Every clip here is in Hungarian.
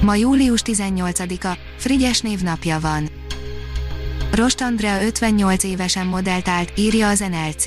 Ma július 18-a, Frigyes névnapja van. Rost Andrea 58 évesen modellt állt, írja az NLC.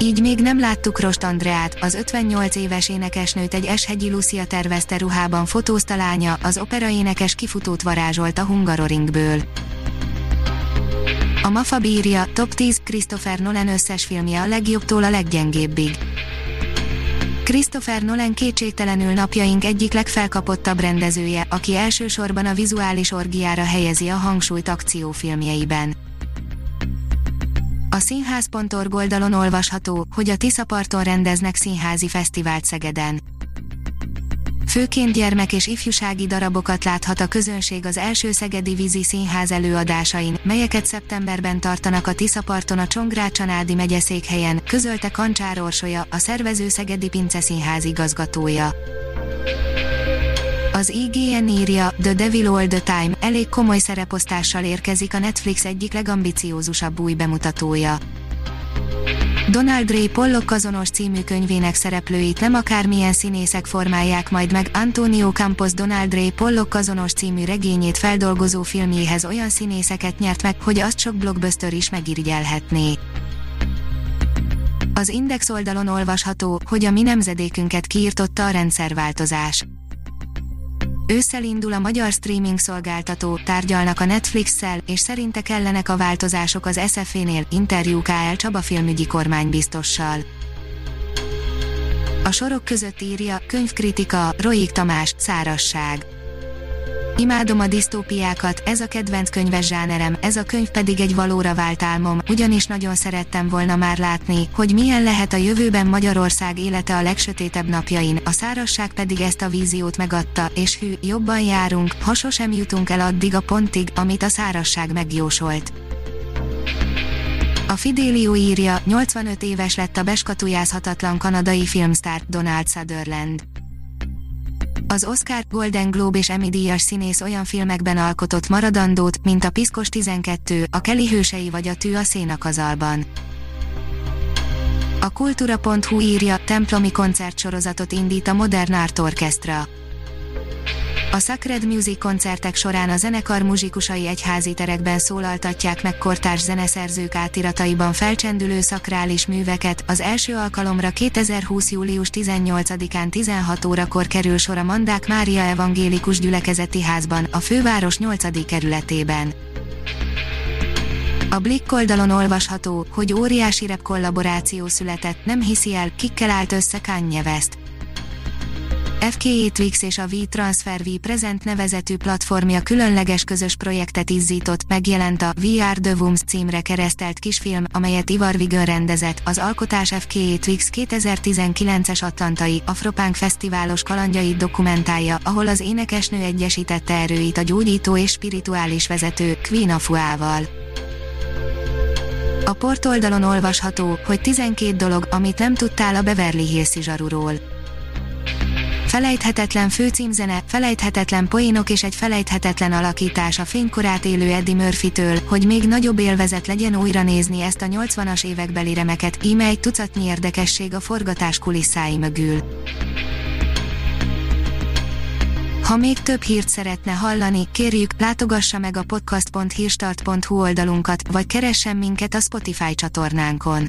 Így még nem láttuk Rost Andreát, az 58 éves énekesnőt egy Eshegyi Lucia tervezte ruhában fotózta lánya, az operaénekes kifutót varázsolt a Hungaroringből. A Mafa bírja, top 10 Christopher Nolan összes filmje a legjobbtól a leggyengébbig. Christopher Nolan kétségtelenül napjaink egyik legfelkapottabb rendezője, aki elsősorban a vizuális orgiára helyezi a hangsúlyt akciófilmjeiben. A színház.org oldalon olvasható, hogy a Tiszaparton rendeznek színházi fesztivált Szegeden. Főként gyermek és ifjúsági darabokat láthat a közönség az első Szegedi Vízi Színház előadásain, melyeket szeptemberben tartanak a Tiszaparton a Csongrácsanádi megyeszékhelyen, közölte Kancsár Orsolya, a szervező Szegedi Pince Színház igazgatója. Az IGN írja, The Devil All the Time, elég komoly szereposztással érkezik a Netflix egyik legambiciózusabb új bemutatója. Donald Ray Pollock azonos című könyvének szereplőit nem akármilyen színészek formálják majd meg, Antonio Campos Donald Ray Pollock azonos című regényét feldolgozó filmjéhez olyan színészeket nyert meg, hogy azt sok blockbuster is megirigyelhetné. Az Index oldalon olvasható, hogy a mi nemzedékünket kiirtotta a rendszerváltozás. Ősszel indul a magyar streaming szolgáltató, tárgyalnak a Netflix-szel, és szerinte kellenek a változások az SFV-nél, interjú KL Csaba filmügyi kormánybiztossal. A sorok között írja, könyvkritika, Roik Tamás, Szárasság. Imádom a disztópiákat, ez a kedvenc könyves zsánerem, ez a könyv pedig egy valóra vált álmom, ugyanis nagyon szerettem volna már látni, hogy milyen lehet a jövőben Magyarország élete a legsötétebb napjain, a szárasság pedig ezt a víziót megadta, és hű, jobban járunk, ha sosem jutunk el addig a pontig, amit a szárasság megjósolt. A Fidelio írja, 85 éves lett a beskatujázhatatlan kanadai filmstár Donald Sutherland. Az Oscar, Golden Globe és Emmy díjas színész olyan filmekben alkotott maradandót, mint a Piszkos 12, a Kelly hősei vagy a Tű a szénakazalban. A kultúra.hu írja, templomi koncertsorozatot indít a Modern Art Orchestra. A Sacred Music koncertek során a zenekar muzsikusai egyházi terekben szólaltatják meg kortárs zeneszerzők átirataiban felcsendülő szakrális műveket. Az első alkalomra 2020. július 18-án 16 órakor kerül sor a Mandák Mária Evangélikus Gyülekezeti Házban, a főváros 8. kerületében. A Blick oldalon olvasható, hogy óriási rep kollaboráció született, nem hiszi el, kikkel állt össze Kanye West. FKE Twix és a V-Transfer V Present nevezetű platformja különleges közös projektet izzított, megjelent a VR The Wombs címre keresztelt kisfilm, amelyet Ivar Vigön rendezett, az alkotás FKE Twix 2019-es Atlantai Afropánk Fesztiválos kalandjait dokumentálja, ahol az énekesnő egyesítette erőit a gyógyító és spirituális vezető, Queen Afuával. A portoldalon olvasható, hogy 12 dolog, amit nem tudtál a Beverly Hills zsaruról Felejthetetlen főcímzene, felejthetetlen poénok és egy felejthetetlen alakítás a fénykorát élő Eddie Murphy-től, hogy még nagyobb élvezet legyen újra nézni ezt a 80-as évekbeli remeket, íme egy tucatnyi érdekesség a forgatás kulisszái mögül. Ha még több hírt szeretne hallani, kérjük, látogassa meg a podcast.hírstart.hu oldalunkat, vagy keressen minket a Spotify csatornánkon